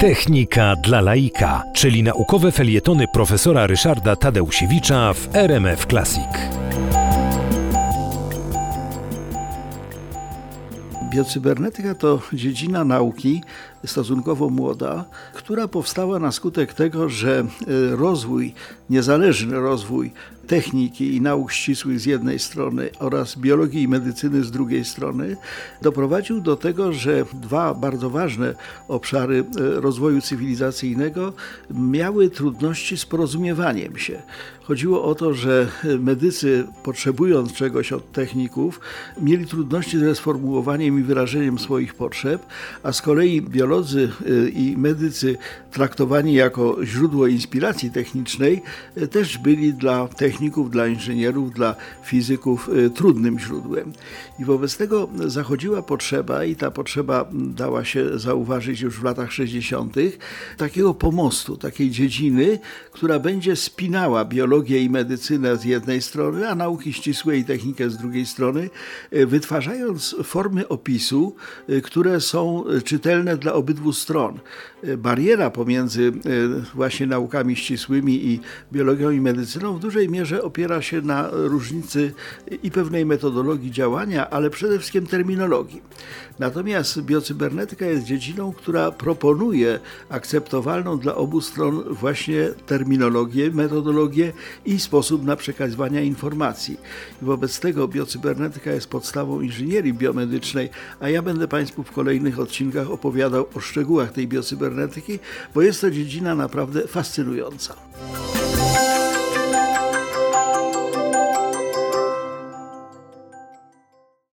Technika dla laika, czyli naukowe felietony profesora Ryszarda Tadeusiewicza w RMF Classic. Biocybernetyka to dziedzina nauki stosunkowo młoda, która powstała na skutek tego, że e, rozwój, niezależny rozwój techniki i nauk ścisłych z jednej strony oraz biologii i medycyny z drugiej strony doprowadził do tego, że dwa bardzo ważne obszary e, rozwoju cywilizacyjnego miały trudności z porozumiewaniem się. Chodziło o to, że medycy, potrzebując czegoś od techników, mieli trudności ze sformułowaniem i wyrażeniem swoich potrzeb, a z kolei biolodzy y, i medycy traktowani jako źródło inspiracji technicznej też byli dla techników, dla inżynierów, dla fizyków y, trudnym źródłem. I wobec tego zachodziła potrzeba, i ta potrzeba dała się zauważyć już w latach 60., takiego pomostu, takiej dziedziny, która będzie spinała biologię i medycynę z jednej strony, a nauki ścisłe i technikę z drugiej strony, wytwarzając formy opisu, które są czytelne dla obydwu stron. Bariera pomiędzy właśnie naukami ścisłymi i biologią i medycyną w dużej mierze opiera się na różnicy i pewnej metodologii działania, ale przede wszystkim terminologii. Natomiast biocybernetyka jest dziedziną, która proponuje akceptowalną dla obu stron właśnie terminologię, metodologię i sposób na przekazywanie informacji. Wobec tego biocybernetyka jest podstawą inżynierii biomedycznej, a ja będę Państwu w kolejnych odcinkach opowiadał o szczegółach tej biocybernetyki, bo jest to dziedzina naprawdę fascynująca.